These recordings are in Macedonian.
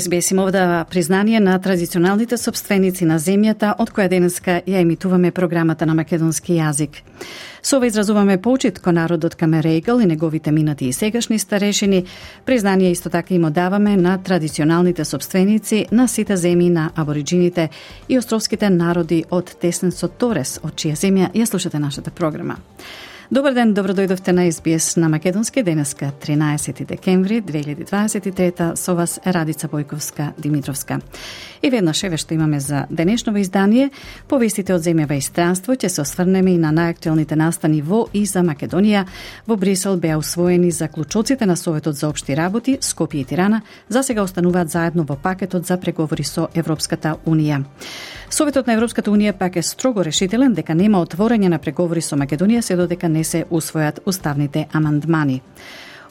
СБС им овдава признание на традиционалните собственици на земјата, од која денеска ја емитуваме програмата на македонски јазик. Со ова изразуваме почит кон народот Камерейгал и неговите минати и сегашни старешини. Признание исто така им одаваме на традиционалните собственици на сите земји на абориджините и островските народи од Тесненсо Торес, од чија земја ја слушате нашата програма. Добар ден, добро дојдовте на СБС на Македонски денеска 13 декември 2023 со вас е Радица Бојковска Димитровска. И веднаш еве што имаме за денешново издание, повестите од земјава и странство ќе се осврнеме и на најактуелните настани во и за Македонија. Во Брисел беа усвоени заклучоците на Советот за општи работи, Скопје и Тирана, за сега остануваат заедно во пакетот за преговори со Европската Унија. Советот на Европската Унија пак е строго решителен дека нема отворање на преговори со Македонија се додека не се усвојат уставните амандмани.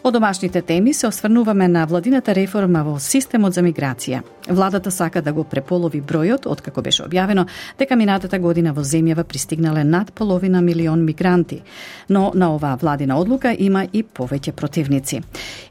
Од домашните теми се осврнуваме на владината реформа во системот за миграција. Владата сака да го преполови бројот, откако беше објавено дека минатата година во земјава пристигнале над половина милион мигранти. Но на оваа владина одлука има и повеќе противници.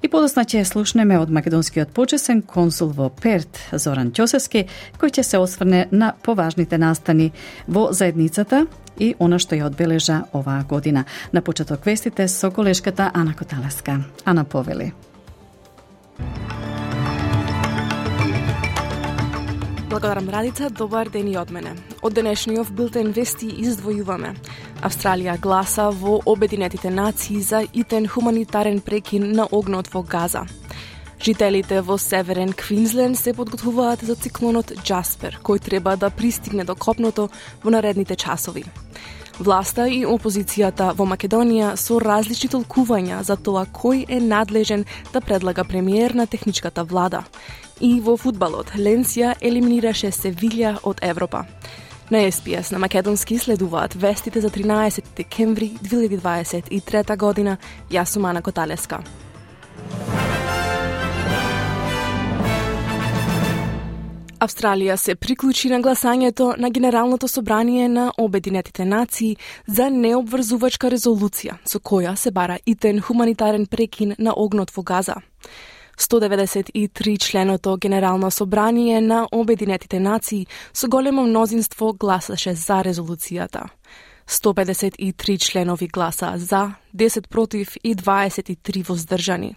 И подосна ќе слушнеме од македонскиот почесен консул во Перт, Зоран Ќосевски, кој ќе се осврне на поважните настани во заедницата и она што ја одбележа оваа година. На почеток вестите со колешката Ана Коталеска. Ана Повели. Благодарам Радица, добар ден и од мене. Од денешниот билтен вести издвојуваме. Австралија гласа во Обединетите нации за итен хуманитарен прекин на огнот во Газа. Жителите во Северен Квинсленд се подготвуваат за циклонот Джаспер, кој треба да пристигне до копното во наредните часови. Власта и опозицијата во Македонија со различни толкувања за тоа кој е надлежен да предлага премиер на техничката влада. И во фудбалот Ленсија елиминираше Севилја од Европа. На СПС на Македонски следуваат вестите за 13 декември 2023 година. Јас сум Ана Коталеска. Австралија се приклучи на гласањето на Генералното собрание на Обединетите нации за необврзувачка резолуција со која се бара итен хуманитарен прекин на огнот во Газа. 193 членото Генерално собрание на Обединетите нации со големо мнозинство гласаше за резолуцијата. 153 членови гласа за, 10 против и 23 воздржани.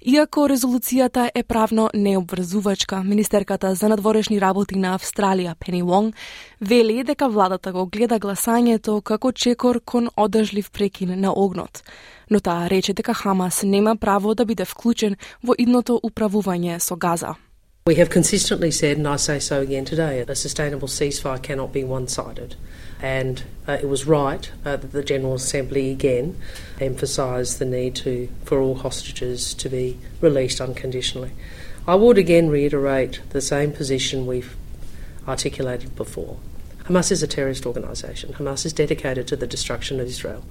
Иако резолуцијата е правно необврзувачка, министерката за надворешни работи на Австралија, Пени Вонг, вели дека владата го гледа гласањето како чекор кон одржлив прекин на огнот. Но таа рече дека Хамас нема право да биде вклучен во идното управување со Газа. We have consistently said, and I say so again today, a sustainable ceasefire cannot be one sided. And uh, it was right uh, that the General Assembly again emphasised the need to, for all hostages to be released unconditionally. I would again reiterate the same position we've articulated before. Hamas is a terrorist organisation. Hamas is dedicated to the destruction of Israel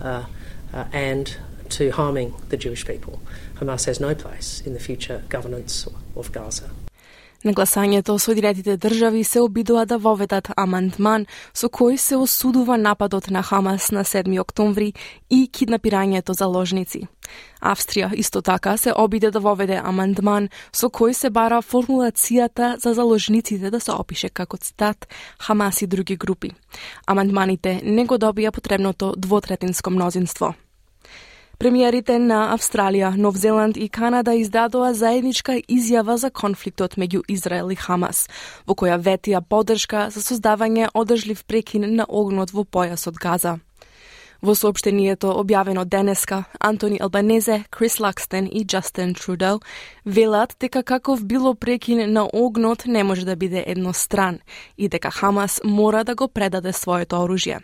uh, uh and to harming the Jewish people. Hamas has no place in the future governance of Gaza. На гласањето Соединетите држави се обидува да воведат амандман со кој се осудува нападот на Хамас на 7 октомври и киднапирањето за ложници. Австрија исто така се обиде да воведе амандман со кој се бара формулацијата за заложниците да се опише како цитат Хамас и други групи. Амандманите не го добија потребното двотретинско мнозинство. Премиерите на Австралија, Нов Зеланд и Канада издадоа заедничка изјава за конфликтот меѓу Израел и Хамас, во која ветија поддршка за создавање одржлив прекин на огнот во појасот Газа. Во сообштението објавено денеска, Антони Албанезе, Крис Лакстен и Джастин Трудел велат дека каков било прекин на огнот не може да биде едностран и дека Хамас мора да го предаде своето оружје.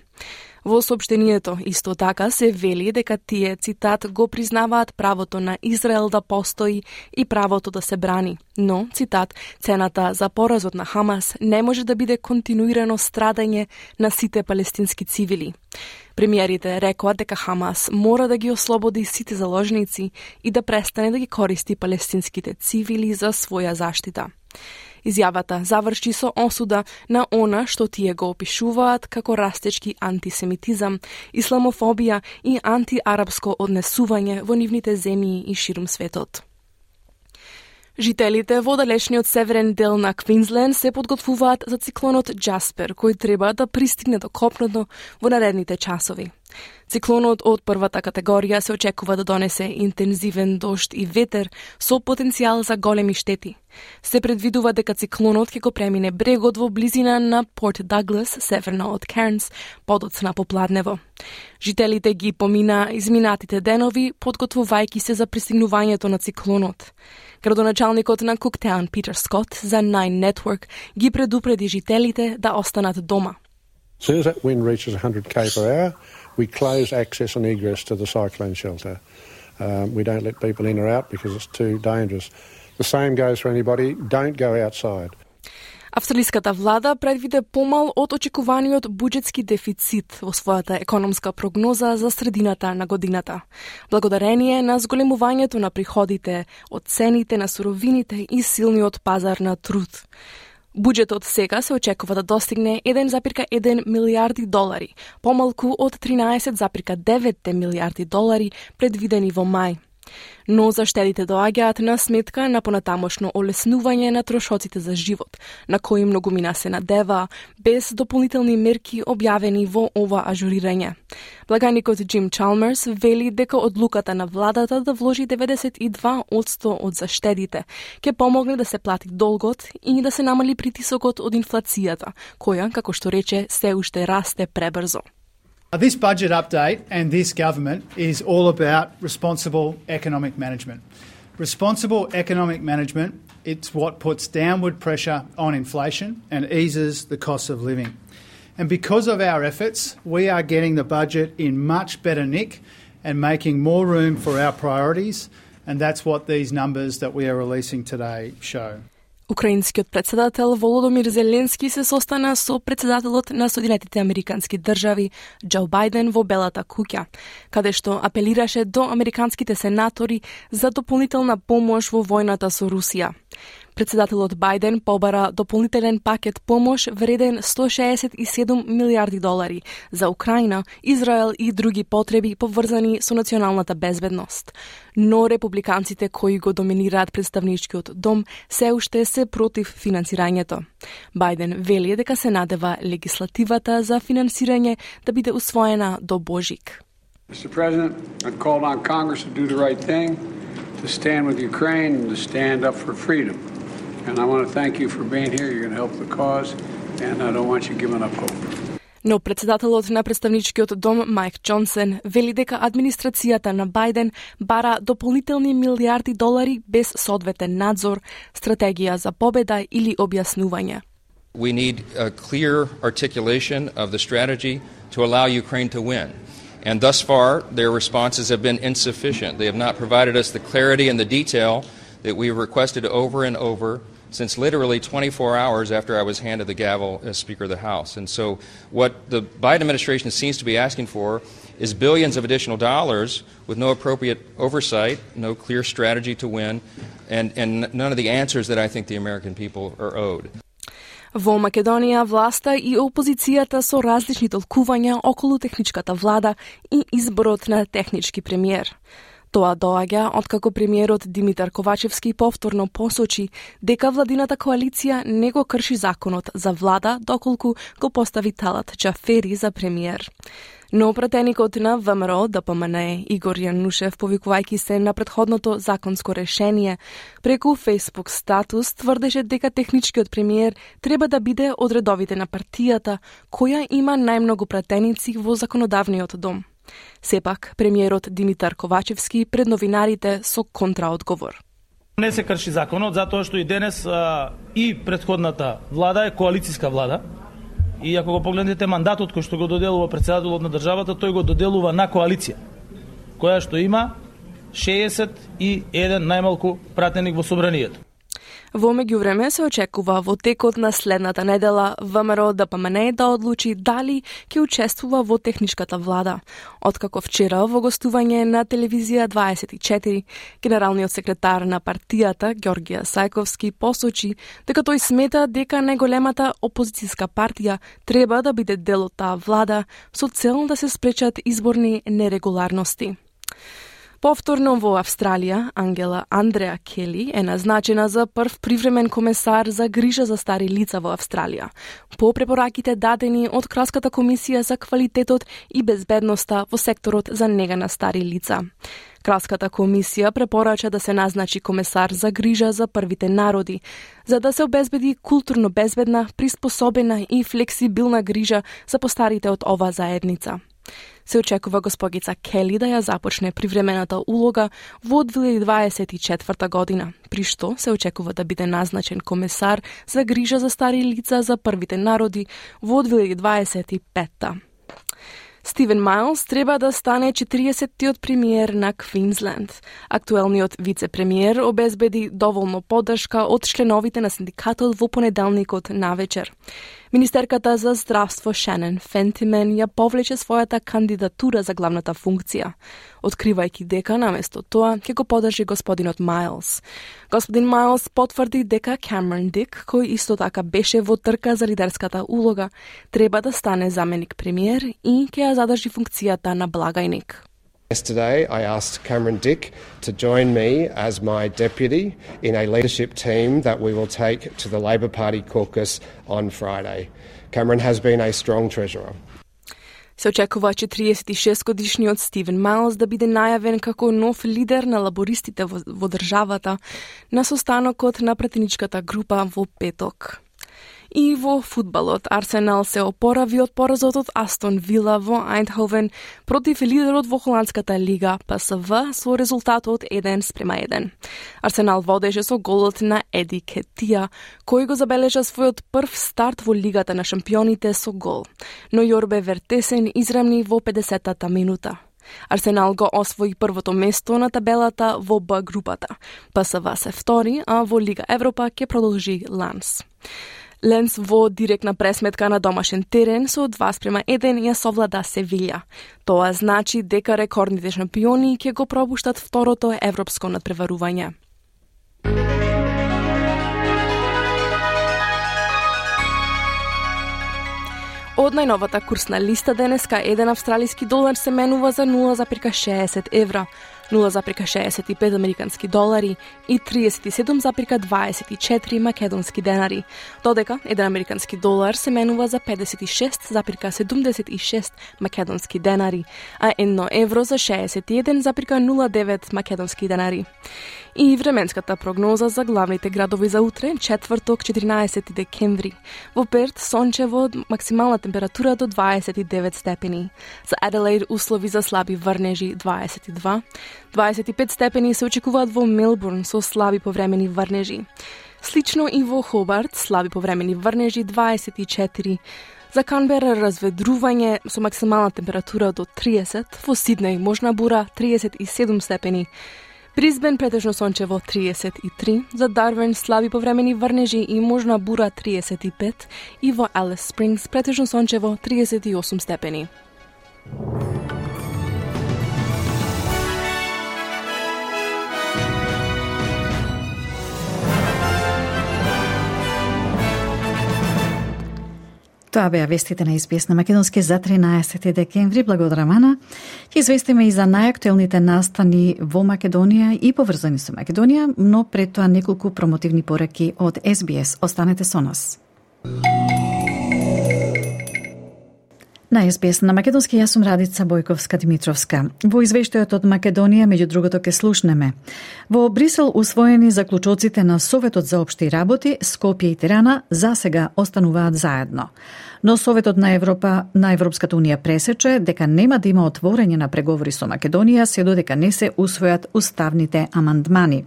Во сообщението исто така се вели дека тие цитат го признаваат правото на Израел да постои и правото да се брани, но цитат цената за поразот на Хамас не може да биде континуирано страдање на сите палестински цивили. Премиерите рекоа дека Хамас мора да ги ослободи сите заложници и да престане да ги користи палестинските цивили за своја заштита. Изјавата заврши со осуда на она што тие го опишуваат како растечки антисемитизам, исламофобија и антиарабско однесување во нивните земји и ширум светот. Жителите во далечниот северен дел на Квинсленд се подготвуваат за циклонот Джаспер, кој треба да пристигне до копното во наредните часови. Циклонот од првата категорија се очекува да донесе интензивен дошт и ветер со потенцијал за големи штети. Се предвидува дека циклонот ќе го премине брегот во близина на Порт Даглас, северно од Кернс, подоцна попладнево. Жителите ги помина изминатите денови, подготвувајќи се за пристигнувањето на циклонот. Градоначалникот на Куктаун Питер Скот за Nine Network ги предупреди жителите да останат дома. As soon as that wind reaches 100 k per hour, we close access and egress to the cyclone shelter. Um, we don't let people in or out because it's too dangerous. The same goes for anybody. Don't go outside. Австралиската влада предвиде помал од очекуваниот буџетски дефицит во својата економска прогноза за средината на годината, благодарение на зголемувањето на приходите од цените на суровините и силниот пазар на труд. Буџетот сега се очекува да достигне 1,1 милиарди долари, помалку од 13,9 милиарди долари предвидени во мај но заштедите доаѓаат на сметка на понатамошно олеснување на трошоците за живот, на кои многумина се надева, без дополнителни мерки објавени во ова ажурирање. Благаникот Джим Чалмерс вели дека одлуката на владата да вложи 92% од заштедите ќе помогне да се плати долгот и да се намали притисокот од инфлацијата, која, како што рече, се уште расте пребрзо. Uh, this budget update and this government is all about responsible economic management. Responsible economic management, it's what puts downward pressure on inflation and eases the cost of living. And because of our efforts, we are getting the budget in much better nick and making more room for our priorities, and that's what these numbers that we are releasing today show. Украинскиот председател Володомир Зеленски се состана со председателот на Соединетите Американски држави Џо Бајден во Белата куќа, каде што апелираше до американските сенатори за дополнителна помош во војната со Русија. Председателот Бајден побара дополнителен пакет помош вреден 167 милиарди долари за Украина, Израел и други потреби поврзани со националната безбедност. Но републиканците кои го доминираат представничкиот дом се уште се против финансирањето. Бајден вели дека се надева легислативата за финансирање да биде усвоена до Божик. Mr. President, I called on Congress to do the right thing, to stand with Ukraine and to stand up for freedom. And I want to thank you for being here. You're going to help the cause, and I don't want you giving up hope. Но председателот на представничкиот дом Майк Джонсен вели дека администрацијата на Бајден бара дополнителни милиарди долари без соодветен надзор, стратегија за победа или објаснување. We need a clear articulation of the strategy to allow Ukraine to win. And thus far, their responses have been insufficient. They have not provided us the clarity and the detail that we requested over and over since literally 24 hours after I was handed the gavel as Speaker of the House. And so, what the Biden administration seems to be asking for is billions of additional dollars with no appropriate oversight, no clear strategy to win, and, and none of the answers that I think the American people are owed. Во Македонија власта и опозицијата со различни толкувања околу техничката влада и изборот на технички премиер. Тоа доаѓа откако премиерот Димитар Ковачевски повторно посочи дека владината коалиција не го крши законот за влада доколку го постави Талат Джафери за премиер. Но пратеникот на ВМРО ДПМН Игор Јанушев, повикувајќи се на предходното законско решение, преку Facebook статус тврдеше дека техничкиот премиер треба да биде од редовите на партијата, која има најмногу пратеници во законодавниот дом. Сепак, премиерот Димитар Ковачевски пред новинарите со контраодговор. Не се крши законот затоа што и денес а, и предходната влада е коалициска влада И ако го погледнете мандатот кој што го доделува председателот на државата, тој го доделува на коалиција, која што има 61 најмалку пратеник во собранието. Во меѓувреме се очекува во текот на следната недела ВМРО да ДПМН да одлучи дали ќе учествува во техничката влада. Откако вчера во гостување на телевизија 24, генералниот секретар на партијата Ѓоргија Сајковски посочи дека тој смета дека најголемата опозицијска партија треба да биде дел од таа влада со цел да се спречат изборни нерегуларности. Повторно во Австралија, Ангела Андреа Кели е назначена за прв привремен комесар за грижа за стари лица во Австралија, по препораките дадени од Кралската комисија за квалитетот и безбедноста во секторот за нега на стари лица. Кралската комисија препорача да се назначи комесар за грижа за првите народи, за да се обезбеди културно безбедна, приспособена и флексибилна грижа за постарите од ова заедница. Се очекува госпогица Кели да ја започне привремената улога во 2024 година, при што се очекува да биде назначен комесар за грижа за стари лица за првите народи во 2025 Стивен Майлс треба да стане 40-тиот премиер на Квинсленд. Актуелниот вице-премиер обезбеди доволно поддршка од членовите на синдикатот во понеделникот на вечер. Министерката за здравство Шенен Фентимен ја повлече својата кандидатура за главната функција, откривајќи дека наместо тоа ќе го подржи господинот Майлс. Господин Майлс потврди дека Камерон Дик, кој исто така беше во трка за лидерската улога, треба да стане заменик премиер и ќе ја задржи функцијата на благајник. Yesterday, I asked Cameron Dick to join me as my deputy in a leadership team that we will take to the Labor Party caucus on Friday. Cameron has been a strong treasurer. Се очекува 46 годишниот Стивен Майлс да биде најавен како нов лидер на лабористите во, во државата на состанокот на претеничката група во петок. И во фудбалот Арсенал се опорави од поразот од Астон Вила во Айндховен против лидерот во Холандската лига ПСВ со резултатот 1 спрема 1. Арсенал водеше со голот на Еди Кетија, кој го забележа својот прв старт во лигата на шампионите со гол. Но Јорбе Вертесен израмни во 50-та минута. Арсенал го освои првото место на табелата во Б групата. ПСВ се втори, а во Лига Европа ќе продолжи Ланс. Ленс во директна пресметка на домашен терен со 2 спрема 1 ја совлада Севилја. Тоа значи дека рекордните шампиони ќе го пробуштат второто европско надпреварување. Од најновата курсна листа денеска еден австралиски долар се менува за 0,60 евра, 0,65 американски долари и 37,24 македонски денари, додека еден американски долар се менува за 56,76 македонски денари, а едно евро за 61,09 македонски денари. И временската прогноза за главните градови за утре, четврток 14 декември. Во Перт сончево максимална температура до 29 степени. За Аделаид услови за слаби врнежи 22. 25 степени се очекуваат во Мелбурн со слаби повремени врнежи. Слично и во Хобарт, слаби повремени врнежи 24. За Канбера разведрување со максимална температура до 30, во Сиднеј можна бура 37 степени. Бризбен претежно сончево 33, за Дарвин слаби повремени врнежи и можна бура 35 и во Алис Спрингс претежно сончево 38 степени. Тоа беа вестите на СБС на Македонски за 13 декември. Благодарам, Ана. Ќе известиме и за најактуелните настани во Македонија и поврзани со Македонија, но пред тоа неколку промотивни пораки од СБС. Останете со нас. На СБС на Македонски јас сум Радица Бојковска Димитровска. Во извештајот од Македонија, меѓу другото ке слушнеме. Во Брисел усвоени заклучоците на Советот за општи работи, Скопје и Тирана за сега остануваат заедно. Но Советот на Европа на Европската унија пресече дека нема да има отворење на преговори со Македонија се додека не се усвојат уставните амандмани.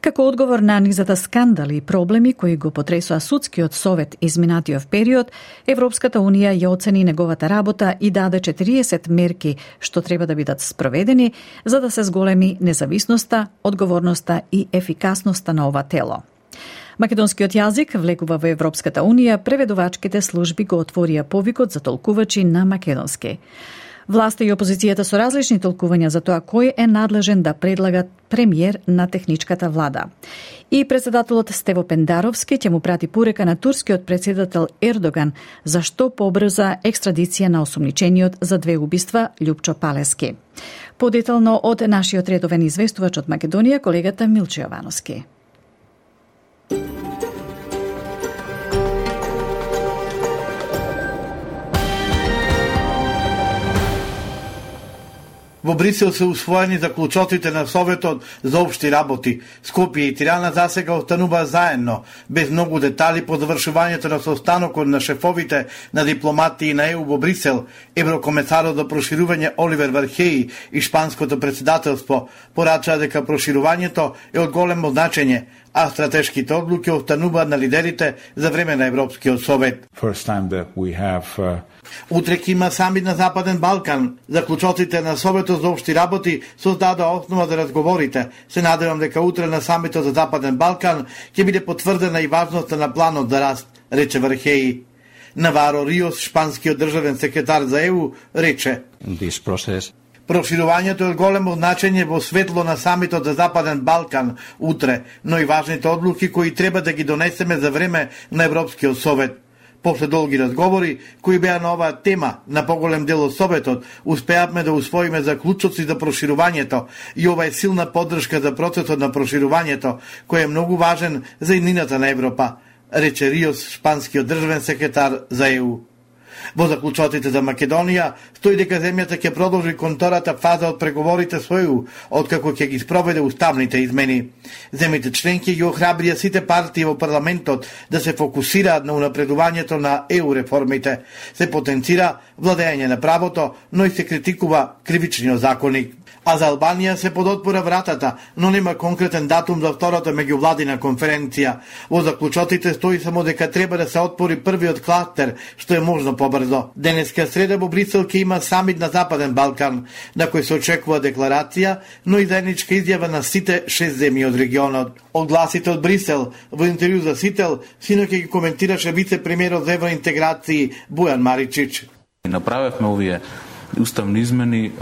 Како одговор на низата скандали и проблеми кои го потресоа судскиот совет изминатиот период, Европската Унија ја оцени неговата работа и даде 40 мерки што треба да бидат спроведени за да се зголеми независноста, одговорноста и ефикасноста на ова тело. Македонскиот јазик влегува во Европската Унија, преведувачките служби го отворија повикот за толкувачи на македонски. Власта и опозицијата со различни толкувања за тоа кој е надлежен да предлага премиер на техничката влада. И председателот Стево Пендаровски ќе му прати порека на турскиот председател Ердоган за што побрза екстрадиција на осумничениот за две убиства Лјупчо Палески. Подетално од нашиот редовен известувач од Македонија, колегата Милче Јовановски. Во Брисел се усвоени заклучоците на Советот за обшти работи. Скопје и Тирана засега останува заедно, без многу детали по завршувањето на состанокот на шефовите на дипломатии на ЕУ во Брисел, еврокомесарот за проширување Оливер Вархеи и шпанското председателство порачаа дека проширувањето е од големо значење, а стратешките одлуки остануваат на лидерите за време на Европскиот совет. Uh... Утре има самит на Западен Балкан. Заклучоците на Советот за обшти работи создада основа за разговорите. Се надевам дека утре на самитот за Западен Балкан ќе биде потврдена и важноста на планот за раст, рече Вархеи. Наваро Риос, шпанскиот државен секретар за ЕУ, рече. Проширувањето е големо значење во светло на самитот за Западен Балкан утре, но и важните одлуки кои треба да ги донесеме за време на Европскиот совет. После долги разговори, кои беа на оваа тема на поголем дел од Советот, успеавме да усвоиме заклучоци за проширувањето и ова е силна поддршка за процесот на проширувањето, кој е многу важен за иднината на Европа, рече Риос, шпанскиот државен секретар за ЕУ. Во заклучотите за Македонија стои дека земјата ќе продолжи контората фаза од преговорите со ЕУ, откако ќе ги спроведе уставните измени. Земите членки ги охрабрија сите партии во парламентот да се фокусираат на унапредувањето на ЕУ реформите. Се потенцира владење на правото, но и се критикува кривичниот законник а за Албанија се подотпора вратата, но нема конкретен датум за втората меѓувладина конференција. Во заклучотите стои само дека треба да се отпори првиот кластер, што е можно побрзо. Денеска среда во Брисел ќе има самит на Западен Балкан, на кој се очекува декларација, но и заедничка изјава на сите шест земји од регионот. Од гласите од Брисел, во интервју за Сител, синоќе ги коментираше вице-премиерот за евроинтеграција Бујан Маричич. Направевме овие уставни измени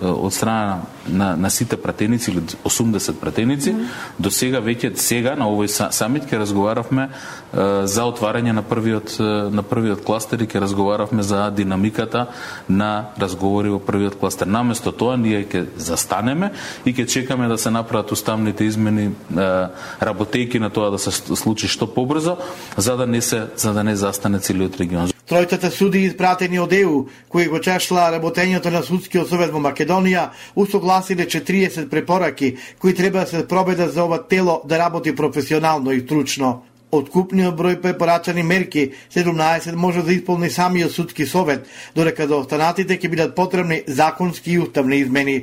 од страна на, на сите пратеници или 80 пратеници. Mm -hmm. До сега веќе сега на овој самит ќе разговаравме за отварање на првиот на првиот кластер и ќе разговаравме за динамиката на разговори во првиот кластер. Наместо тоа ние ќе застанеме и ќе чекаме да се направат уставните измени работејки на тоа да се случи што побрзо за да не се за да не застане целиот регион. Тројцата суди испратени од ЕУ, кои го чешла работењето на судскиот совет во Македонија, усогласиле 40 препораки кои треба да се пробедат за ова тело да работи професионално и стручно. Од купниот број препорачани мерки, 17 може да исполни самиот судски совет, додека за останатите ќе бидат потребни законски и уставни измени.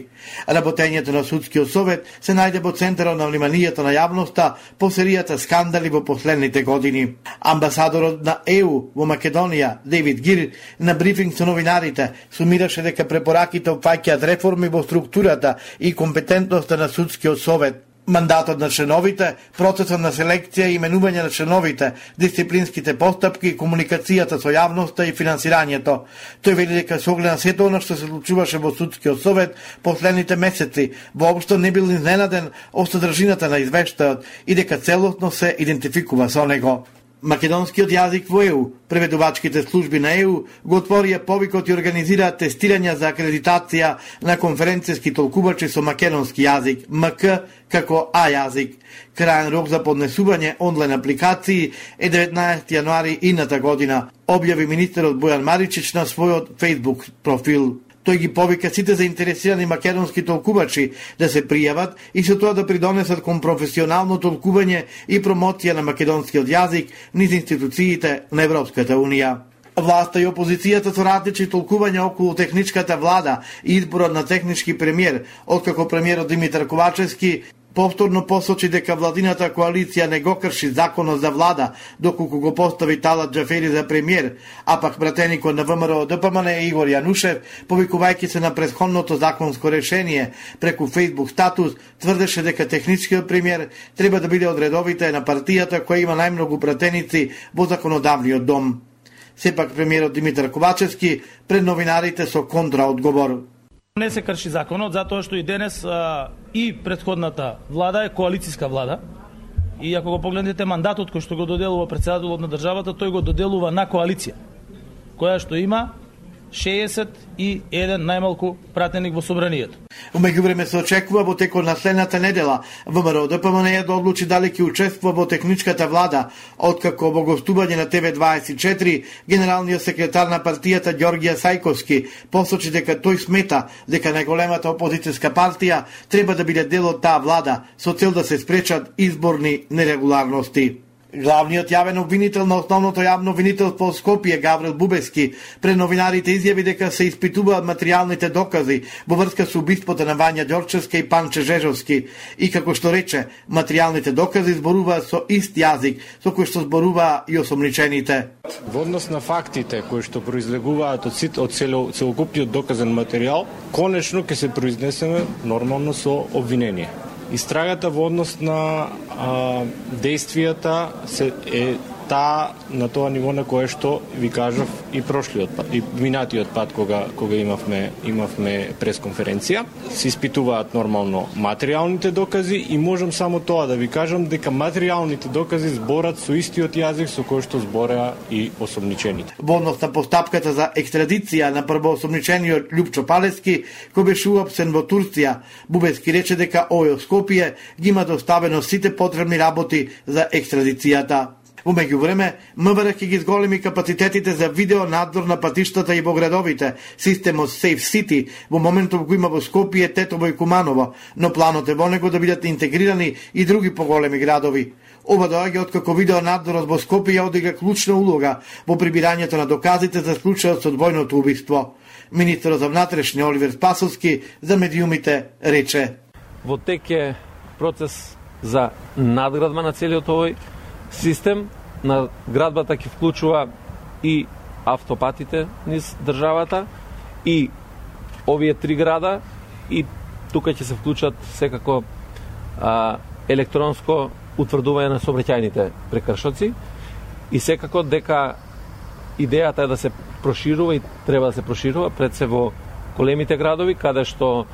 Работењето на судскиот совет се најде во центарот на вниманието на јавноста по серијата скандали во последните години. Амбасадорот на ЕУ во Македонија, Девид Гир, на брифинг со новинарите, сумираше дека препораките опфаќаат реформи во структурата и компетентноста на судскиот совет, мандатот на членовите, процесот на селекција и именување на членовите, дисциплинските постапки, комуникацијата со јавноста и финансирањето. Тој вели дека со оглед на сето она што се случуваше во судскиот совет последните месеци, воопшто не бил изненаден од содржината на извештајот и дека целосно се идентификува со него. Македонскиот јазик во ЕУ, преведувачките служби на ЕУ го отворија повикот и организираат тестирања за акредитација на конференцијски толкувачи со македонски јазик, МК како А јазик. Крајен рок за поднесување онлайн апликации е 19 јануари ината година, објави министерот Бојан Маричич на својот Facebook профил. Тој ги повика сите заинтересирани македонски толкувачи да се пријават и со тоа да придонесат кон професионално толкување и промоција на македонскиот јазик низ институциите на Европската Унија. Власта и опозицијата со различни толкувања околу техничката влада и изборот на технички премиер, откако премиерот Димитар Ковачевски повторно посочи дека владината коалиција не го крши законот за влада, доколку го постави Талат Джафери за премиер, а пак пратеникот на ВМРО ДПМН Игор Јанушев, повикувајќи се на предходното законско решение преку Facebook статус, тврдеше дека техничкиот премиер треба да биде од редовите на партијата која има најмногу пратеници во законодавниот дом. Сепак премиерот Димитар Ковачевски пред новинарите со контраодговор. Не се крши законот затоа што и денес а, и предходната влада е коалициска влада. И ако го погледнете мандатот кој што го доделува председателот на државата, тој го доделува на коалиција, која што има 61 најмалку пратеник во собранието. Во време се очекува во текот на следната недела ВМРО ДПМН да одлучи дали ќе учествува во техничката влада, откако во гостување на ТВ24 генералниот секретар на партијата Ѓоргија Сајковски посочи дека тој смета дека најголемата опозицијска партија треба да биде дел од таа влада со цел да се спречат изборни нерегуларности. Главниот јавен обвинител на основното јавно обвинителство Скопје Гаврил Бубески пред новинарите изјави дека се испитуваат материјалните докази во врска со убиството на Вања Ѓорчевска и Панче Жежовски и како што рече, материјалните докази зборуваат со ист јазик со кој што зборуваа и осомничените. Во однос на фактите кои што произлегуваат од сит од цело, целокупниот доказен материјал, конечно ќе се произнесеме нормално со обвинение. Истрагата во однос на а, действијата се е таа на тоа ниво на кое што ви кажав и прошлиот пат, и минатиот пат кога кога имавме имавме пресконференција, се испитуваат нормално материјалните докази и можам само тоа да ви кажам дека материјалните докази зборат со истиот јазик со кој што збореа и осомничените. Во однос на постапката за екстрадиција на првоосомничениот Љупчо Палески, кој беше уапсен во Турција, Бубески рече дека овој Скопје ги има доставено сите потребни работи за екстрадицијата. Во меѓувреме, МВР ќе ги зголеми капацитетите за видео надзор на патиштата и во градовите, системот Safe City, во моментов го има во Скопје, Тетово и Куманово, но планот е во него да бидат интегрирани и други поголеми градови. Ова доаѓа од како видео надзорот во Скопје одига клучна улога во прибирањето на доказите за случајот со двојното убиство. Министерот за внатрешни Оливер Спасовски за медиумите рече: Во тек е процес за надградба на целиот овој систем на градбата ќе вклучува и автопатите низ државата и овие три града и тука ќе се вклучат секако а, електронско утврдување на сообраќајните прекршоци и секако дека идејата е да се проширува и треба да се проширува пред се во големите градови каде што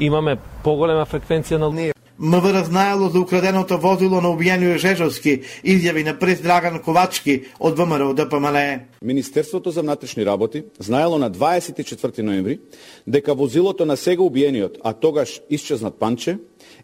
имаме поголема фреквенција на МВР знаело за украденото возило на убиениот Жежовски, изјави на прес Драган Ковачки од ВМРО ДПМН. Министерството за внатрешни работи знаело на 24 ноември дека возилото на сега убиениот, а тогаш исчезнат Панче,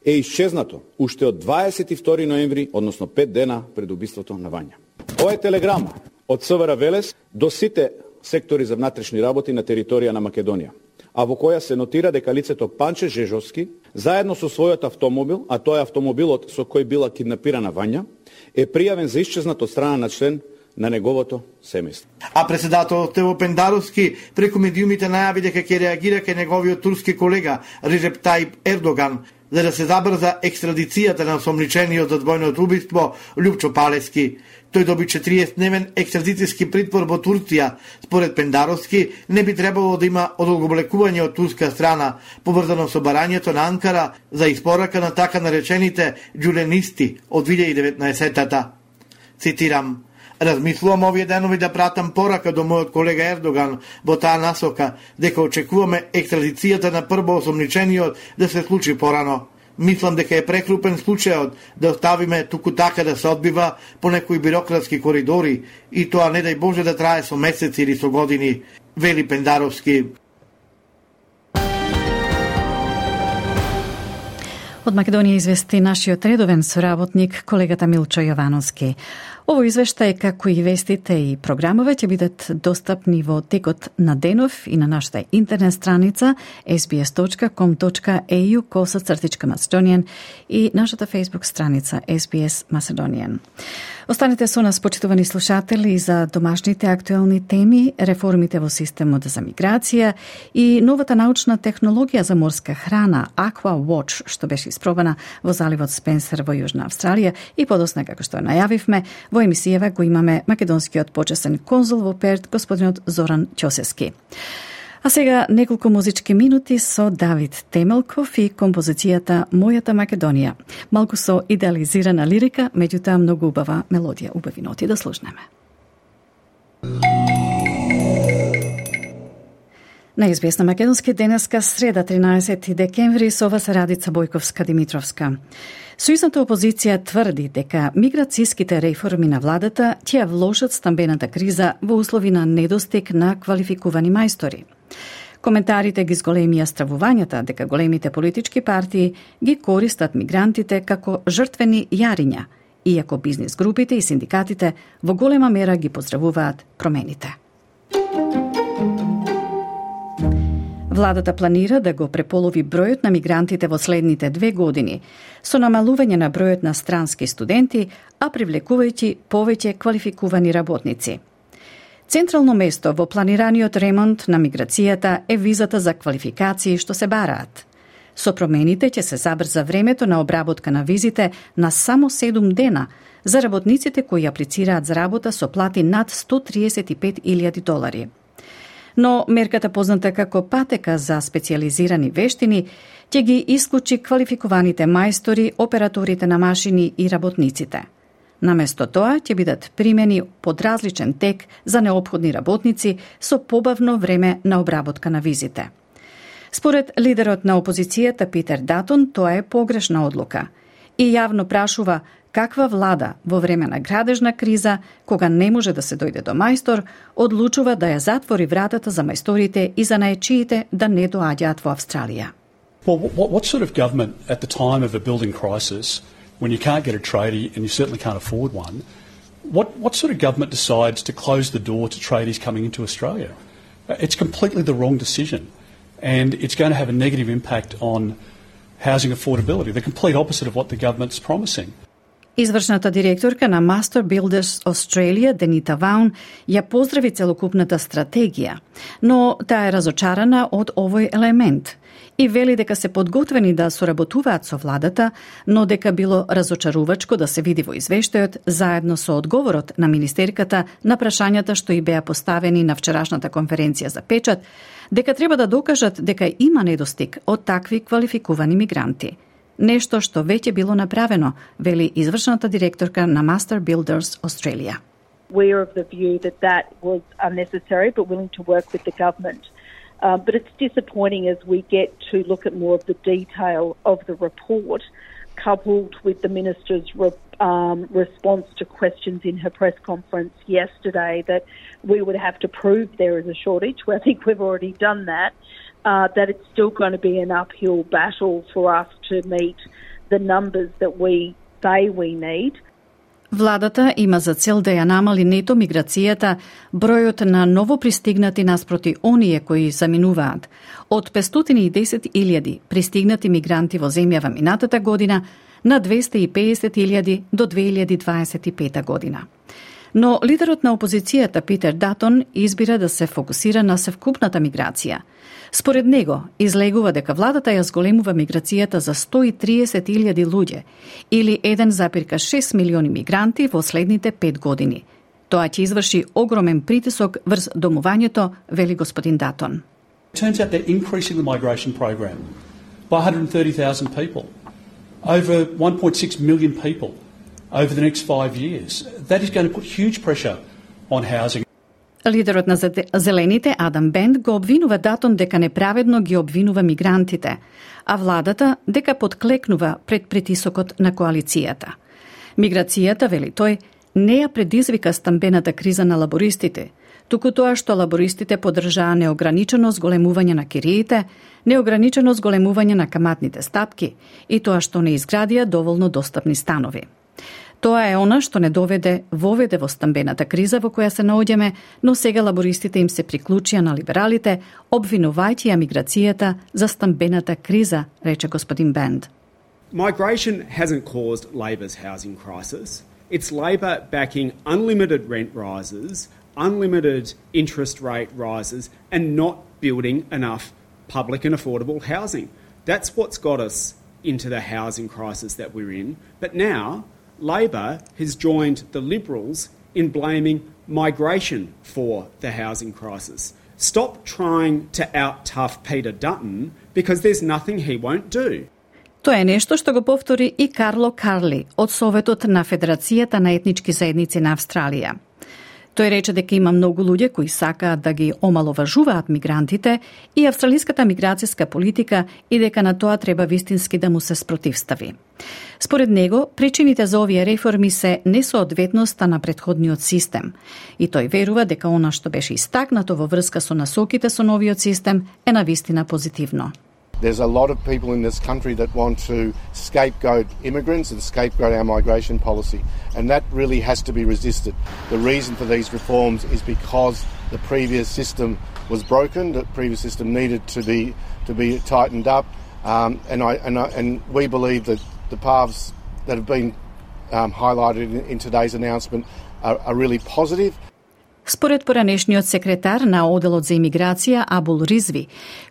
е исчезнато уште од 22 ноември, односно 5 дена пред убиството на Вања. Ова е телеграма од СВР Велес до сите сектори за внатрешни работи на територија на Македонија а во која се нотира дека лицето Панче Жежовски, заедно со својот автомобил, а тоа е автомобилот со кој била киднапирана Вања, е пријавен за исчезнат од страна на член на неговото семејство. А председателот Тево Пендаровски преку медиумите најави дека ќе реагира кај неговиот турски колега Режеп Тајп Ердоган за да се забрза екстрадицијата на сомничениот за двојното убиство Лјупчо Палески. Тој доби 40-дневен екстрадицијски притвор во Турција. Според Пендаровски, не би требало да има одолгоблекување од турска страна, поврзано со барањето на Анкара за испорака на така наречените джуленисти од 2019-тата, Цитирам, Размислувам овие денови да пратам порака до мојот колега Ердоган во таа насока, дека очекуваме екстрадицијата на прво осомничениот да се случи порано. Мислам дека е прекрупен случајот да оставиме туку така да се одбива по некои бирократски коридори и тоа не дај Боже да трае со месеци или со години, вели Пендаровски. Од Македонија извести нашиот редовен соработник, колегата Милчо Јовановски. Ово извештај, како и вестите и програмове, ќе бидат достапни во текот на денов и на нашата интернет страница sbs.com.au коса цртичка Macedonian и нашата фейсбук страница SBS Macedonian. Останете со нас, почитувани слушатели, за домашните актуелни теми, реформите во системот за миграција и новата научна технологија за морска храна Aqua Watch, што беше испробана во заливот Спенсер во Јужна Австралија и подосна, како што најавивме, во емисијава го имаме македонскиот почесен конзул во Перт, господинот Зоран Чосески. А сега неколку музички минути со Давид Темелков и композицијата Мојата Македонија. Малку со идеализирана лирика, меѓутоа многу убава мелодија, убави ноти да слушнеме. На известна македонски денеска среда 13 декември со вас Радица Бојковска Димитровска. Сојузната опозиција тврди дека миграцијските реформи на владата ќе вложат стамбената криза во услови на недостиг на квалификувани мајстори. Коментарите ги зголемија стравувањата дека големите политички партии ги користат мигрантите како жртвени јариња, иако бизнес групите и синдикатите во голема мера ги поздравуваат промените. Владата планира да го преполови бројот на мигрантите во следните две години, со намалување на бројот на странски студенти, а привлекувајќи повеќе квалификувани работници – Централно место во планираниот ремонт на миграцијата е визата за квалификации што се бараат. Со промените ќе се забрза времето на обработка на визите на само 7 дена за работниците кои аплицираат за работа со плати над 135.000 долари. Но мерката позната како патека за специализирани вештини ќе ги исклучи квалификуваните мајстори, операторите на машини и работниците – Наместо тоа ќе бидат примени под различен тек за необходни работници со побавно време на обработка на визите. Според лидерот на опозицијата Питер Датон, тоа е погрешна одлука и јавно прашува каква влада во време на градежна криза, кога не може да се дојде до мајстор, одлучува да ја затвори вратата за мајсторите и за наечиите да не доаѓаат во Австралија. Well, what, what sort of government at the time of a building crisis when you can't get a tradie and you certainly can't afford one, what, what sort of government decides to close the door to tradies coming into Australia? Uh, it's completely the wrong decision, and it's going to have a negative impact on housing affordability, the complete opposite of what the government's promising. Извршната директорка на Master Builders Australia, Денита Ваун, ја поздрави целокупната стратегија, но таа е разочарана од овој елемент и вели дека се подготвени да соработуваат со владата, но дека било разочарувачко да се види во извештајот заедно со одговорот на министерката на прашањата што и беа поставени на вчерашната конференција за печат, дека треба да докажат дека има недостиг од такви квалификувани мигранти. Нешто што веќе било направено, вели извршната директорка на Master Builders Australia. We're of the view that that was unnecessary, but willing to work with the government. Um, but it's disappointing as we get to look at more of the detail of the report, coupled with the minister's re- um, response to questions in her press conference yesterday that we would have to prove there is a shortage. Well, I think we've already done that. uh, that it's still going to be an uphill battle for us to meet the numbers that we say we need. Владата има за цел да ја намали нето миграцијата, бројот на ново пристигнати наспроти оние кои заминуваат. Од 510.000 пристигнати мигранти во земјава минатата година на 250.000 до 2025 година. Но лидерот на опозицијата Питер Датон избира да се фокусира на севкупната миграција – Според него, излегува дека владата ја зголемува миграцијата за 130.000 луѓе или 1,6 милиони мигранти во следните 5 години. Тоа ќе изврши огромен притисок врз домувањето, вели господин Датон. turns out they're increasing the migration program by 130,000 people, over 1.6 million people over the next five years. That is going to put huge pressure on housing. Лидерот на Зелените, Адам Бенд, го обвинува Датон дека неправедно ги обвинува мигрантите, а владата дека подклекнува пред притисокот на коалицијата. Миграцијата, вели тој, не ја предизвика стамбената криза на лабористите, туку тоа што лабористите подржаа неограничено зголемување на кириите, неограничено зголемување на каматните стапки и тоа што не изградија доволно достапни станови. Тоа е она што не доведе воведе во стамбената криза во која се наоѓаме, но сега лабористите им се приклучија на либералите, обвинувајќи ја миграцијата за стамбената криза, рече господин Бенд. Migration hasn't caused Labor's housing crisis. It's Labor backing unlimited rent rises, unlimited interest rate rises, and not building enough public and affordable housing. That's what's got us into the housing crisis that we're in. But now, Labor has joined the Liberals in blaming migration for the housing crisis. Stop trying to out tough Peter Dutton because there's nothing he won't do. Тоа е нешто што го повтори и Карло Карли од Советот на Федерацијата на етнички заедници на Австралија. Тој рече дека има многу луѓе кои сакаат да ги омаловажуваат мигрантите и австралиската миграцијска политика и дека на тоа треба вистински да му се спротивстави. Според него, причините за овие реформи се несоодветноста на предходниот систем и тој верува дека она што беше истакнато во врска со насоките со новиот систем е навистина позитивно. There's a lot of people in this country that want to scapegoat immigrants and scapegoat our migration policy, and that really has to be resisted. The reason for these reforms is because the previous system was broken, the previous system needed to be to be tightened up, um, and I and I, and we believe that the paths that have been um, highlighted in, in, today's announcement are, are really positive. Според поранешниот секретар на Оделот за имиграција Абул Ризви,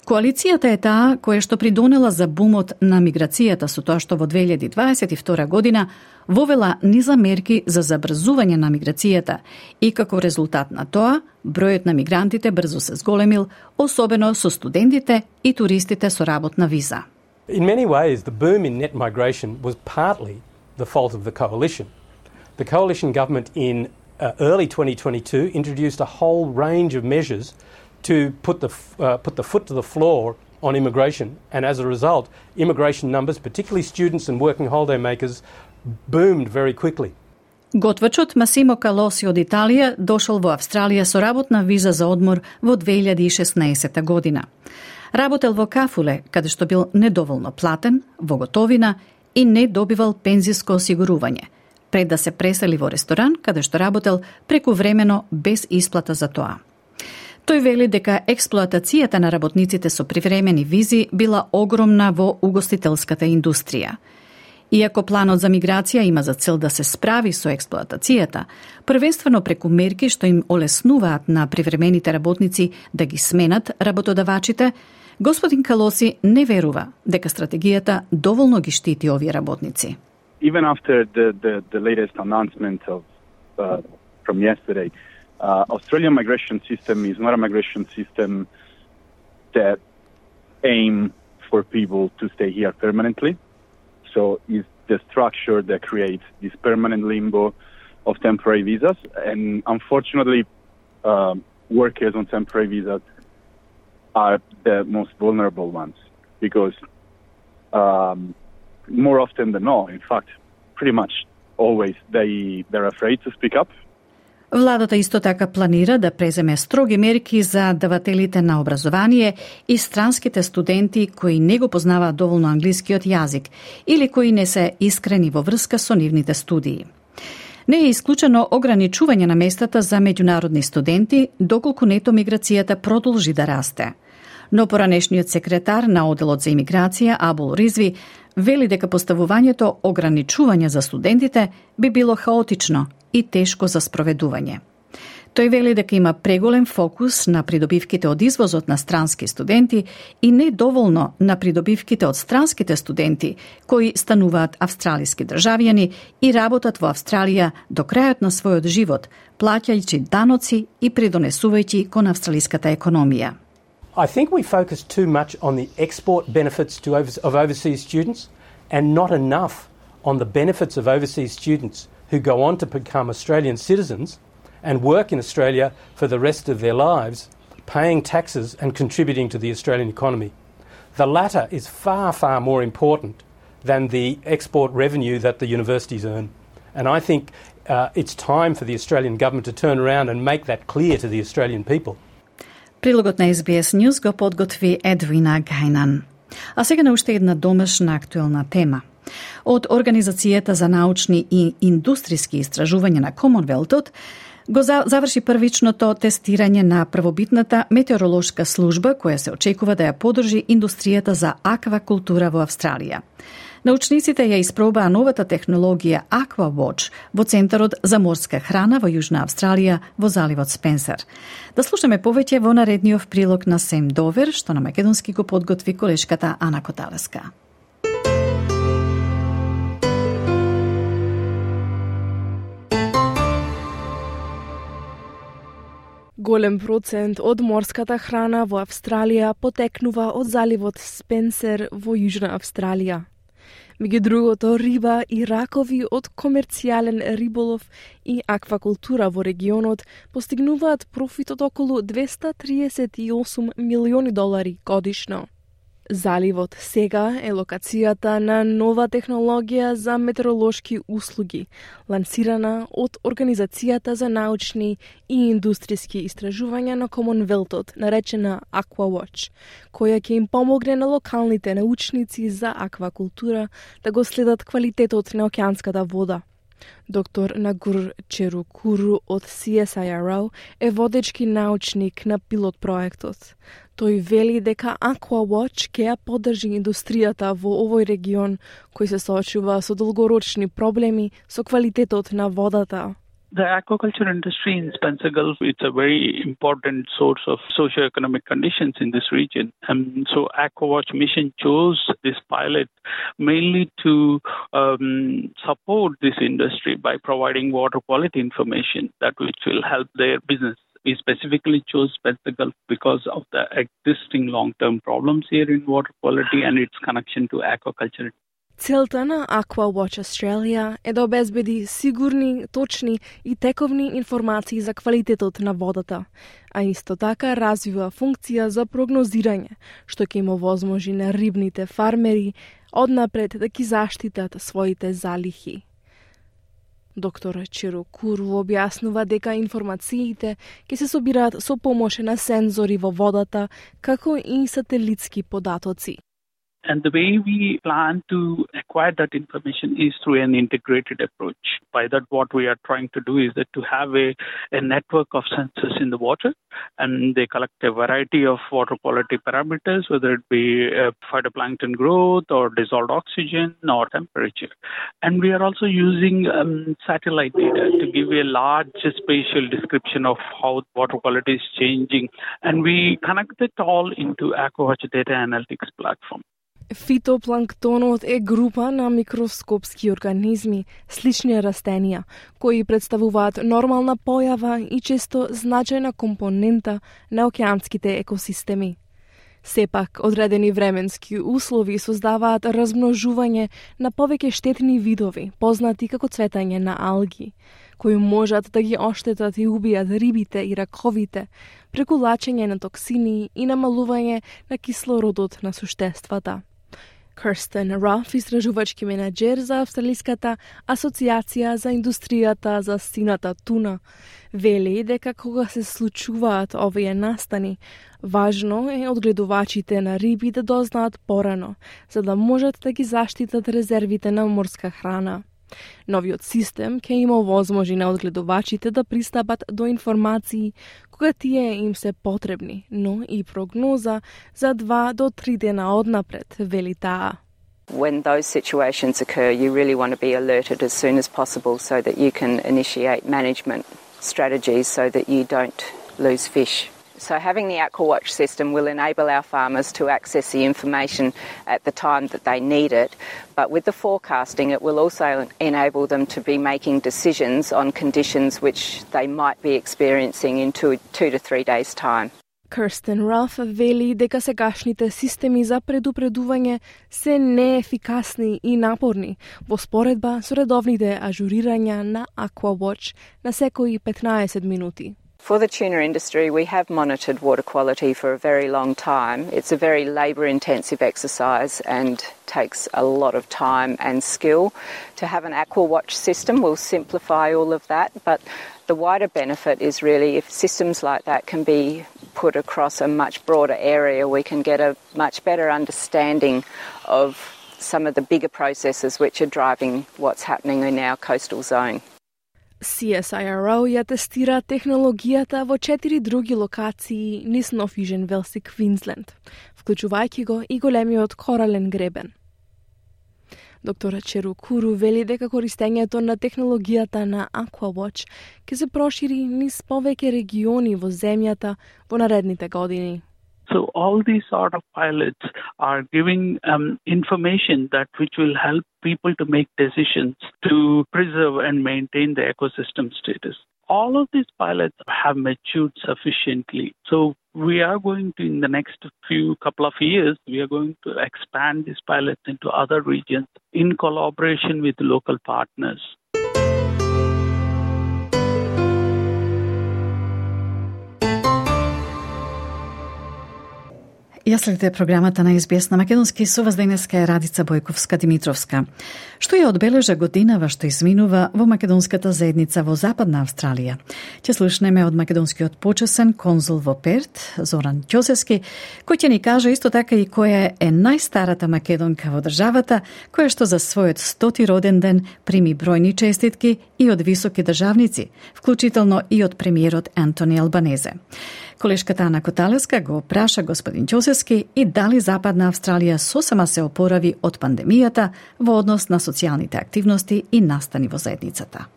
коалицијата е таа која што придонела за бумот на миграцијата со тоа што во 2022 година вовела низа мерки за забрзување на миграцијата и како резултат на тоа, бројот на мигрантите брзо се зголемил, особено со студентите и туристите со работна виза. In many ways, the boom in net migration was partly the fault of the coalition. The coalition government in uh, early 2022 introduced a whole range of measures to put the, uh, put the foot to the floor on immigration, and as a result, immigration numbers, particularly students and working holiday makers, boomed very quickly. Готвачот Масимо Калоси од Италија дошол во Австралија со работна виза за одмор во 2016 година. Работел во Кафуле, каде што бил недоволно платен, во готовина и не добивал пензиско осигурување – пред да се пресели во ресторан, каде што работел преку времено без исплата за тоа. Тој вели дека експлоатацијата на работниците со привремени визи била огромна во угостителската индустрија. Иако планот за миграција има за цел да се справи со експлоатацијата, првенствено преку мерки што им олеснуваат на привремените работници да ги сменат работодавачите, господин Калоси не верува дека стратегијата доволно ги штити овие работници. Even after the, the, the latest announcement of uh, from yesterday, uh, Australian migration system is not a migration system that aim for people to stay here permanently. So it's the structure that creates this permanent limbo of temporary visas, and unfortunately, uh, workers on temporary visas are the most vulnerable ones because um, more often than not, in fact, pretty much always they they're afraid to speak up. Владата исто така планира да преземе строги мерки за давателите на образование и странските студенти кои не го познаваат доволно англискиот јазик или кои не се искрени во врска со нивните студии. Не е исклучено ограничување на местата за меѓународни студенти доколку нето миграцијата продолжи да расте. Но поранешниот секретар на Оделот за имиграција Абул Ризви вели дека поставувањето ограничување за студентите би било хаотично и тешко за спроведување. Тој вели дека има преголем фокус на придобивките од извозот на странски студенти и не доволно на придобивките од странските студенти кои стануваат австралиски државјани и работат во Австралија до крајот на својот живот, плаќајќи даноци и придонесувајќи кон австралиската економија. I think we focus too much on the export benefits to over, of overseas students and not enough on the benefits of overseas students who go on to become Australian citizens and work in Australia for the rest of their lives, paying taxes and contributing to the Australian economy. The latter is far, far more important than the export revenue that the universities earn. And I think uh, it's time for the Australian government to turn around and make that clear to the Australian people. Прилогот на SBS News го подготви Едвина Гајнан. А сега на уште една домашна актуелна тема. Од Организацијата за научни и индустријски истражувања на Комонвелтот го заврши првичното тестирање на првобитната метеоролошка служба која се очекува да ја подржи индустријата за аквакултура во Австралија. Научниците ја испробаа новата технологија AquaWatch во Центарот за морска храна во Јужна Австралија во заливот Спенсер. Да слушаме повеќе во наредниот прилог на Сем Довер, што на македонски го подготви колешката Ана Коталеска. Голем процент од морската храна во Австралија потекнува од заливот Спенсер во Јужна Австралија меѓу другото риба и ракови од комерцијален риболов и аквакултура во регионот постигнуваат профит од околу 238 милиони долари годишно. Заливот сега е локацијата на нова технологија за метеоролошки услуги, лансирана од Организацијата за научни и индустријски истражувања на Комонвелтот, наречена AquaWatch, која ќе им помогне на локалните научници за аквакултура да го следат квалитетот на океанската вода. Доктор Нагур Черукуру од CSIRO е водечки научник на пилот проектот. Тој вели дека Aquawatch ќе ја поддржи индустријата во овој регион кој се соочува со долгорочни проблеми со квалитетот на водата. The aquaculture industry in Spencer Gulf is a very important source of socio-economic conditions in this region. And so Aquawatch mission chose this pilot mainly to um, support this industry by providing water quality information that which will help their business we specifically chose Spencer Gulf because of the existing long-term problems here in water quality and its connection to aquaculture. Целта на Aqua Watch Australia е да обезбеди сигурни, точни и тековни информации за квалитетот на водата, а исто така развива функција за прогнозирање, што ќе им овозможи на рибните фармери однапред да ги заштитат своите залихи. Доктор Чиро објаснува дека информациите ќе се собираат со помош на сензори во водата, како и сателитски податоци. And the way we plan to acquire that information is through an integrated approach. By that, what we are trying to do is that to have a, a network of sensors in the water, and they collect a variety of water quality parameters, whether it be uh, phytoplankton growth or dissolved oxygen or temperature. And we are also using um, satellite data to give a large spatial description of how water quality is changing. And we connect it all into AquaWatch data analytics platform. Фитопланктонот е група на микроскопски организми, слични растенија, кои представуваат нормална појава и често значајна компонента на океанските екосистеми. Сепак, одредени временски услови создаваат размножување на повеќе штетни видови, познати како цветање на алги, кои можат да ги оштетат и убијат рибите и раковите, преку лачење на токсини и намалување на кислородот на суштествата. Kirsten Ruff, истражувачки менеджер за Австралиската асоциација за индустријата за сината туна, вели дека кога се случуваат овие настани, важно е одгледувачите на риби да дознаат порано, за да можат да ги заштитат резервите на морска храна. Новиот систем ќе има овозможи на одгледувачите да пристапат до информации кога тие им се потребни, но и прогноза за два до три дена однапред, вели таа. When those situations occur, you really want to be alerted as soon as possible so that you can initiate management strategies so that you don't lose fish. So having the AquaWatch system will enable our farmers to access the information at the time that they need it. But with the forecasting, it will also enable them to be making decisions on conditions which they might be experiencing in two, two to three days' time. Kirsten Ruff вели дека сегашните системи за предупредување се неефикасни и напорни во споредба со редовните ажурирања на AquaWatch на секои 15 минути. For the tuna industry, we have monitored water quality for a very long time. It's a very labour intensive exercise and takes a lot of time and skill. To have an aqua watch system will simplify all of that, but the wider benefit is really if systems like that can be put across a much broader area, we can get a much better understanding of some of the bigger processes which are driving what's happening in our coastal zone. CSIRO ја тестира технологијата во четири други локации низ Нофижен Велси Квинсленд, вклучувајќи го и големиот корален гребен. Доктор Черу Куру вели дека користењето на технологијата на Aquawatch ќе се прошири низ повеќе региони во земјата во наредните години. So all these sort of pilots are giving um, information that which will help people to make decisions to preserve and maintain the ecosystem status. All of these pilots have matured sufficiently. So we are going to, in the next few couple of years, we are going to expand these pilots into other regions in collaboration with local partners. Ја следите програмата на СБС на Македонски со вас денеска е Радица Бојковска Димитровска. Што ја одбележа годинава што изминува во македонската заедница во Западна Австралија? Ќе слушнеме од македонскиот почесен конзул во Перт, Зоран Ќосески, кој ќе ни каже исто така и која е најстарата македонка во државата, која што за својот стоти роден ден прими бројни честитки и од високи државници, вклучително и од премиерот Антони Албанезе. Колешката Ана Коталевска го праша господин Ќосески и дали Западна Австралија сосема се опорави од пандемијата во однос на социјалните активности и настани во заедницата.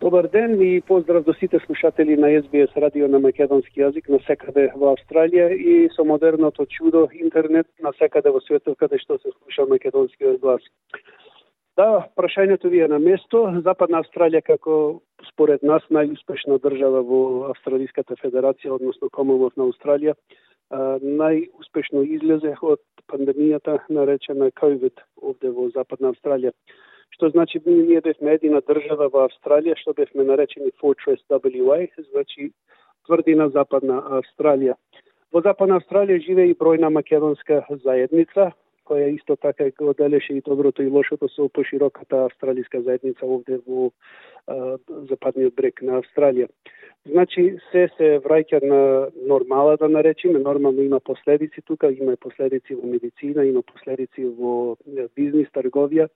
Добар ден и поздрав до сите слушатели на СБС радио на македонски јазик на секаде во Австралија и со модерното чудо интернет на секаде во светот каде што се слуша македонскиот глас. Да, прашањето ви е на место. Западна Австралија како според нас најуспешна држава во Австралиската федерација, односно Комонвелт на Австралија, најуспешно излезе од пандемијата наречена COVID овде во Западна Австралија. Што значи ние бевме едина држава во Австралија што бевме наречени Fortress WA, значи тврдина Западна Австралија. Во Западна Австралија живее и бројна македонска заедница, која исто така го делеше и доброто и лошото со пошироката австралиска заедница овде во а, западниот брег на Австралија. Значи, се се враќа на нормала, да наречиме. Нормално има последици тука, има последици во медицина, има последици во бизнис, трговија.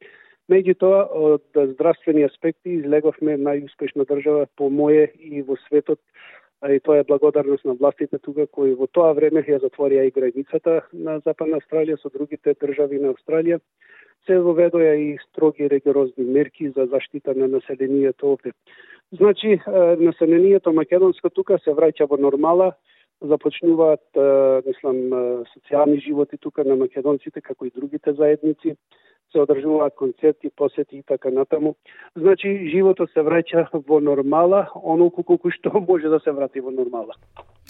Меѓутоа, од здравствени аспекти излеговме најуспешна држава по моје и во светот и тоа е благодарност на властите тука кои во тоа време ја затворија и границата на Западна Австралија со другите држави на Австралија. Се воведоа и строги регорозни мерки за заштита на населението овде. Значи, населението македонско тука се враќа во нормала, започнуваат, мислам, социјални животи тука на македонците, како и другите заедници се одржуваат концерти, посети и така натаму. Значи, животот се враќа во нормала, онолку колку што може да се врати во нормала.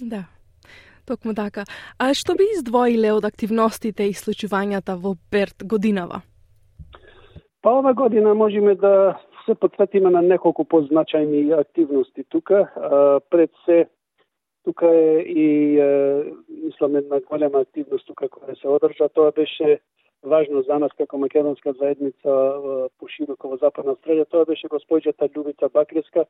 Да. Токму така. А што би издвоиле од активностите и случувањата во Перт годинава? Па ова година можеме да се пответиме на неколку позначајни активности тука. пред се тука е и мислам една голема активност тука која се одржа. Тоа беше важно за нас како македонска заедница пошироко во Западна Австралија, тоа беше госпоѓата Љубица Бакреска,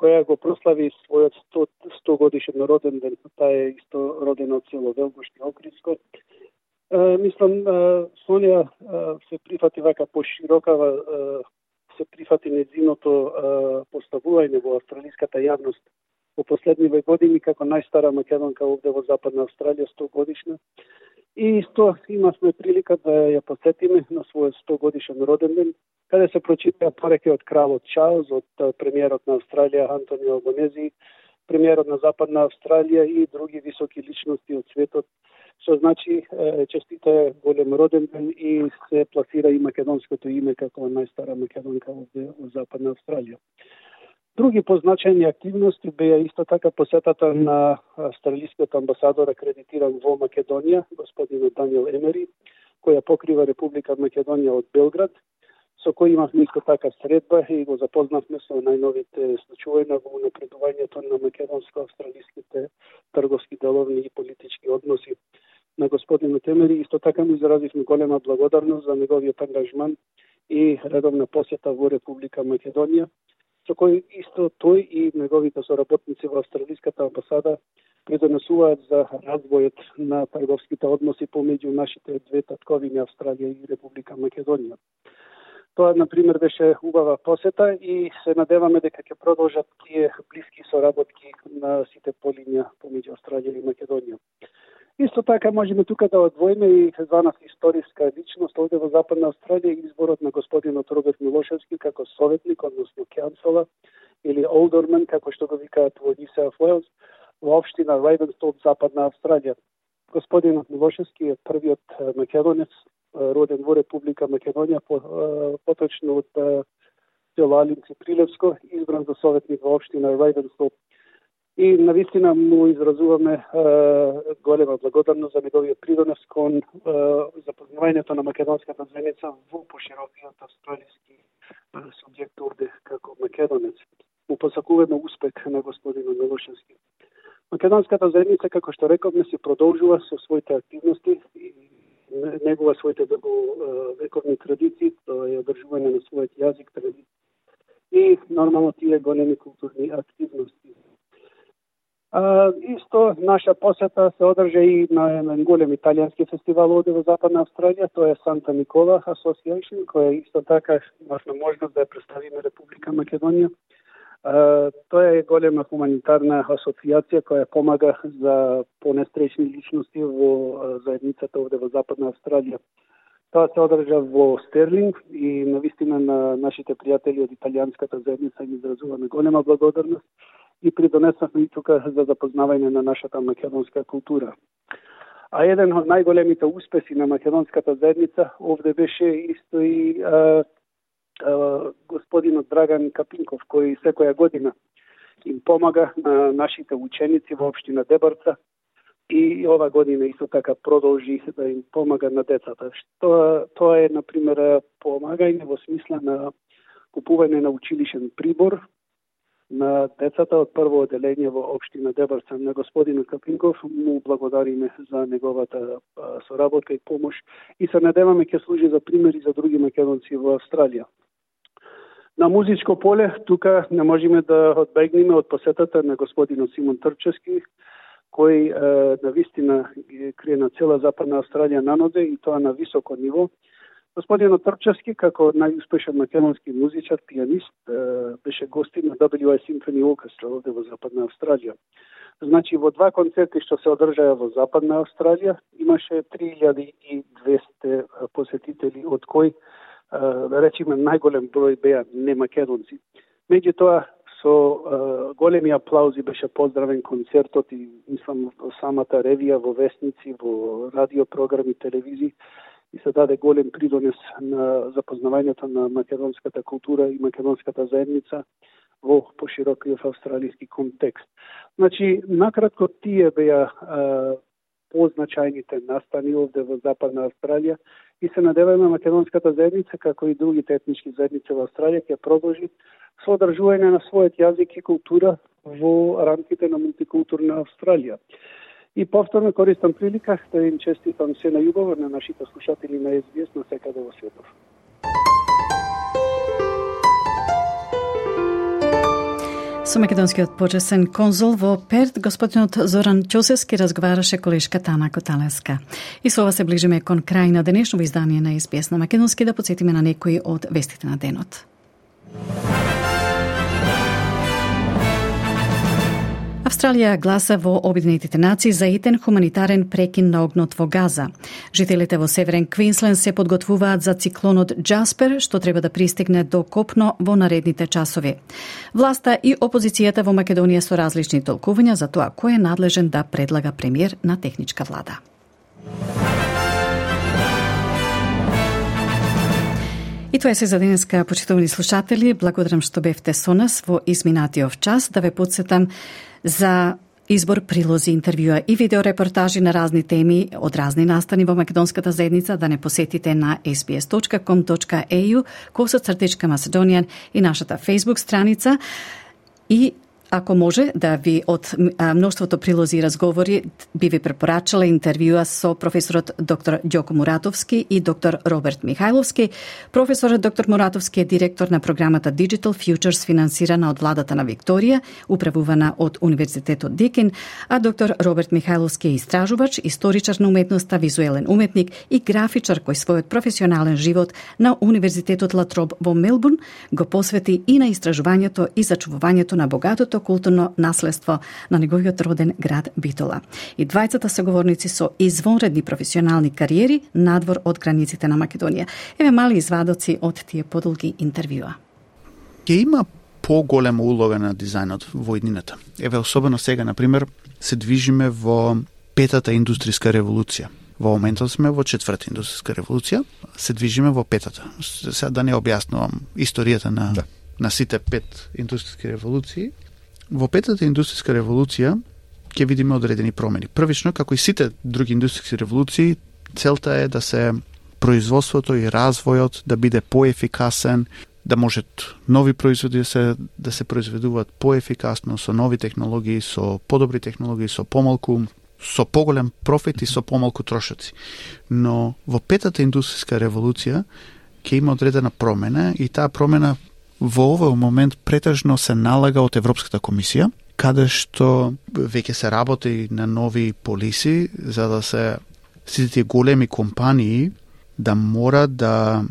која го прослави својот 100, 100 годишен роден ден. Таа е исто родена од село Велгошки Окриско. Е, мислам, Сонија се прифати вака поширока, се прифати незиното поставување во австралиската јавност во последниве години како најстара македонка овде во Западна Австралија, 100 годишна. И исто имавме прилика да ја посетиме на својот 100 годишен роден ден, каде се прочитаа пореки од кралот Чарлз, од премиерот на Австралија Антонио Албонези, премиерот на Западна Австралија и други високи личности од светот, што значи честите голем роден ден и се пласира и македонското име како најстара македонка овде во Западна Австралија. Други позначени активности беа исто така посетата на австралискиот амбасадор акредитиран во Македонија, господин Даниел Емери, која покрива Република Македонија од Белград, со кој имавме исто така средба и го запознавме со најновите случувања во напредувањето на македонско-австралиските трговски деловни и политички односи на господин Емери. Исто така му изразивме голема благодарност за неговиот ангажман и редовна посета во Република Македонија со кој исто тој и неговите соработници во австралиската амбасада придонесуваат за развојот на трговските односи помеѓу нашите две татковини Австралија и Република Македонија. Тоа, на пример, беше убава посета и се надеваме дека ќе продолжат тие блиски соработки на сите полиња помеѓу Австралија и Македонија. Исто така можеме тука да одвоиме и звана историска личност овде во Западна Австралија изборот на господинот Роберт Милошевски како советник, односно кјансела, или Олдермен, како што го викаат во Нисеа Уелс, во општина Рейвенстоп, Западна Австралија. Господинот Милошевски е првиот македонец роден во Република Македонија, по, поточно од село Алинци Прилевско, избран за советник во општина Рейвенстоп и навистина му изразуваме е, голема благодарност за неговиот придонес кон е, запознавањето на македонската заедница во поширокиот австралиски субјект овде како македонец. Му посакуваме успех на господинот Милошевски. Македонската заедница, како што рековме, се продолжува со своите активности и негува своите вековни традиции, тоа е одржување на својот јазик, традиции и нормално тие големи културни активности А, исто наша посета се одржа и на еден голем италијански фестивал овде во Западна Австралија, тоа е Санта Никола Association, која исто така имавме можност да ја представиме Република Македонија. А, тоа е голема хуманитарна асоциација која помага за понестречни личности во заедницата овде во Западна Австралија. Тоа се одржа во Стерлинг и на вистина на нашите пријатели од италијанската заедница им изразуваме голема благодарност и придонесавме и тука за запознавање на нашата македонска култура. А еден од најголемите успеси на македонската заедница овде беше исто и а, а, господинот Драган Капинков, кој секоја година им помага на нашите ученици во општина Дебарца и ова година исто така продолжи да им помага на децата. Што тоа е на пример помагање во смисла на купување на училишен прибор, на децата од прво оделение во општина Дебарца на господин Капинков му благодариме за неговата соработка и помош и се надеваме ќе служи за пример и за други македонци во Австралија. На музичко поле тука не можеме да одбегнеме од посетата на господинот Симон Трчевски, кој е, на вистина крие на цела Западна Австралија на ноде и тоа на високо ниво Господинот Трчевски, како најуспешен македонски музичар, пианист, беше гостин на WI Symphony Orchestra овде во Западна Австралија. Значи, во два концерти што се одржаа во Западна Австралија, имаше 3200 посетители, од кои, да речиме, најголем број беа не македонци. Меѓутоа, со uh, големи аплаузи беше поздравен концертот и мислам самата ревија во вестници, во радиопрограми, телевизии и се даде голем придонес на запознавањето на македонската култура и македонската заедница во поширокиот австралијски контекст. Значи, накратко тие беа позначајните настани овде во Западна Австралија и се надеваме македонската заедница, како и другите етнички заедници во Австралија, ќе продолжи со одржување на својот јазик и култура во рамките на мултикултурна Австралија. И повторно користам прилика да им честитам се на љубов на нашите слушатели на СБС на секаде во светот. Со македонскиот почесен конзул во Перт, господинот Зоран Ќосевски разговараше колешка Тана Коталеска. И со ова се ближиме кон крај на денешно издание на СБС на македонски да подсетиме на некои од вестите на денот. Австралија гласа во Обединетите нации за итен хуманитарен прекин на огнот во Газа. Жителите во Северен Квинсленд се подготвуваат за циклонот Джаспер, што треба да пристигне до копно во наредните часови. Власта и опозицијата во Македонија со различни толкувања за тоа кој е надлежен да предлага премиер на техничка влада. И тоа е се за денеска, почитувани слушатели. Благодарам што бевте со нас во изминатиот час. Да ве подсетам за избор прилози, интервјуа и видеорепортажи на разни теми од разни настани во македонската заедница да не посетите на sbs.com.au косо цртичка Macedonian и нашата Facebook страница. И ако може да ви од мноштвото прилози и разговори би ви препорачала интервјуа со професорот доктор Ѓоко Муратовски и доктор Роберт Михајловски. Професорот доктор Муратовски е директор на програмата Digital Futures финансирана од владата на Викторија, управувана од Универзитетот Дикин, а доктор Роберт Михајловски е истражувач, историчар на уметноста, визуелен уметник и графичар кој својот професионален живот на Универзитетот Латроб во Мелбурн го посвети и на истражувањето и зачувувањето на богатото културно наследство на неговиот роден град Битола. И двајцата соговорници со извонредни професионални кариери надвор од границите на Македонија. Еве мали извадоци од тие подолги интервјуа. Ке има поголема улога на дизајнот во иднината. Еве особено сега на пример се движиме во петата индустријска револуција. Во моментот сме во четврта индустријска револуција, се движиме во петата. Сега да не објаснувам историјата на да. на сите пет индустријски револуции. Во петата индустријска револуција ќе видиме одредени промени. Првично, како и сите други индустријски револуции, целта е да се производството и развојот да биде поефикасен, да можат нови производи да се, да се произведуваат поефикасно, со нови технологии, со подобри технологии, со помалку со поголем профит и со помалку трошоци. Но во петата индустријска револуција ќе има одредена промена и таа промена во овој момент претежно се налага од Европската комисија, каде што веќе се работи на нови полиси за да се сите тие големи компании да мора да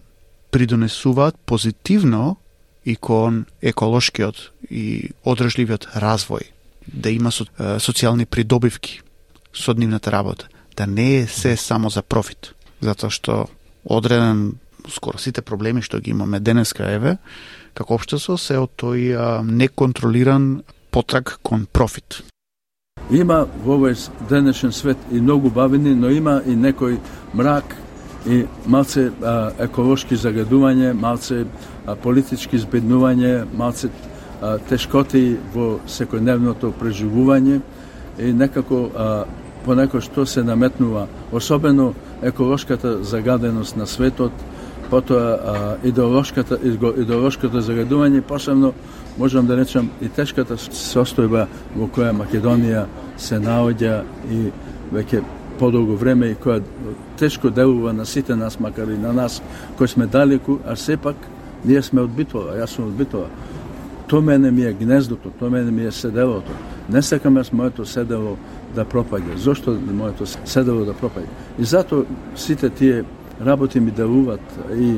придонесуваат позитивно и кон еколошкиот и одржливиот развој, да има со, социјални придобивки со дневната работа, да не е се само за профит, затоа што одреден скоро сите проблеми што ги имаме денеска еве како општество се од тој а, неконтролиран потраг кон профит. Има во овој денешен свет и многу бавини, но има и некој мрак и малце а, еколошки загадување, малце а, политички збеднување, малце а, тешкоти во секојдневното преживување и некако а, понеко што се наметнува, особено еколошката загаденост на светот, потоа идеолошката идеолошкото загадување, посебно можам да речам и тешката состојба во која Македонија се наоѓа и веќе подолго време и која тешко делува на сите нас, макар и на нас кои сме далеку, а сепак ние сме од Битола, јас сум од Битола. То мене ми е гнездото, то мене ми е седелото. Не сакам јас моето седело да пропаѓа. Зошто моето седело да пропаѓа? И затоа сите тие работи ми даруваат и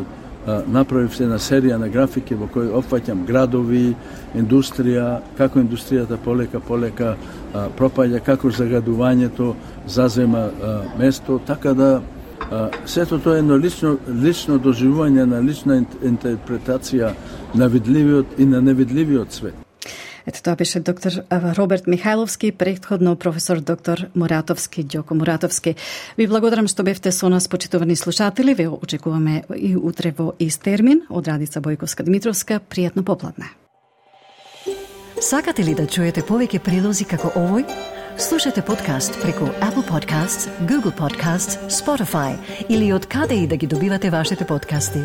направив се на серија на графики во кои опфаќам градови, индустрија, како индустријата полека полека а, пропаѓа, како загадувањето зазема а, место, така да а, сето тоа е едно лично, лично доживување на лична интерпретација на видливиот и на невидливиот свет. Ето тоа беше доктор Роберт Михајловски, предходно професор доктор Муратовски, Ѓоко Муратовски. Ви благодарам што бевте со нас, почитувани слушатели. Ве очекуваме и утре во ист термин. Од Радица Бојковска Димитровска, пријатно попладне. Сакате ли да чуете повеќе прилози како овој? Слушате подкаст преку Apple Podcasts, Google Podcasts, Spotify или од каде и да ги добивате вашите подкасти.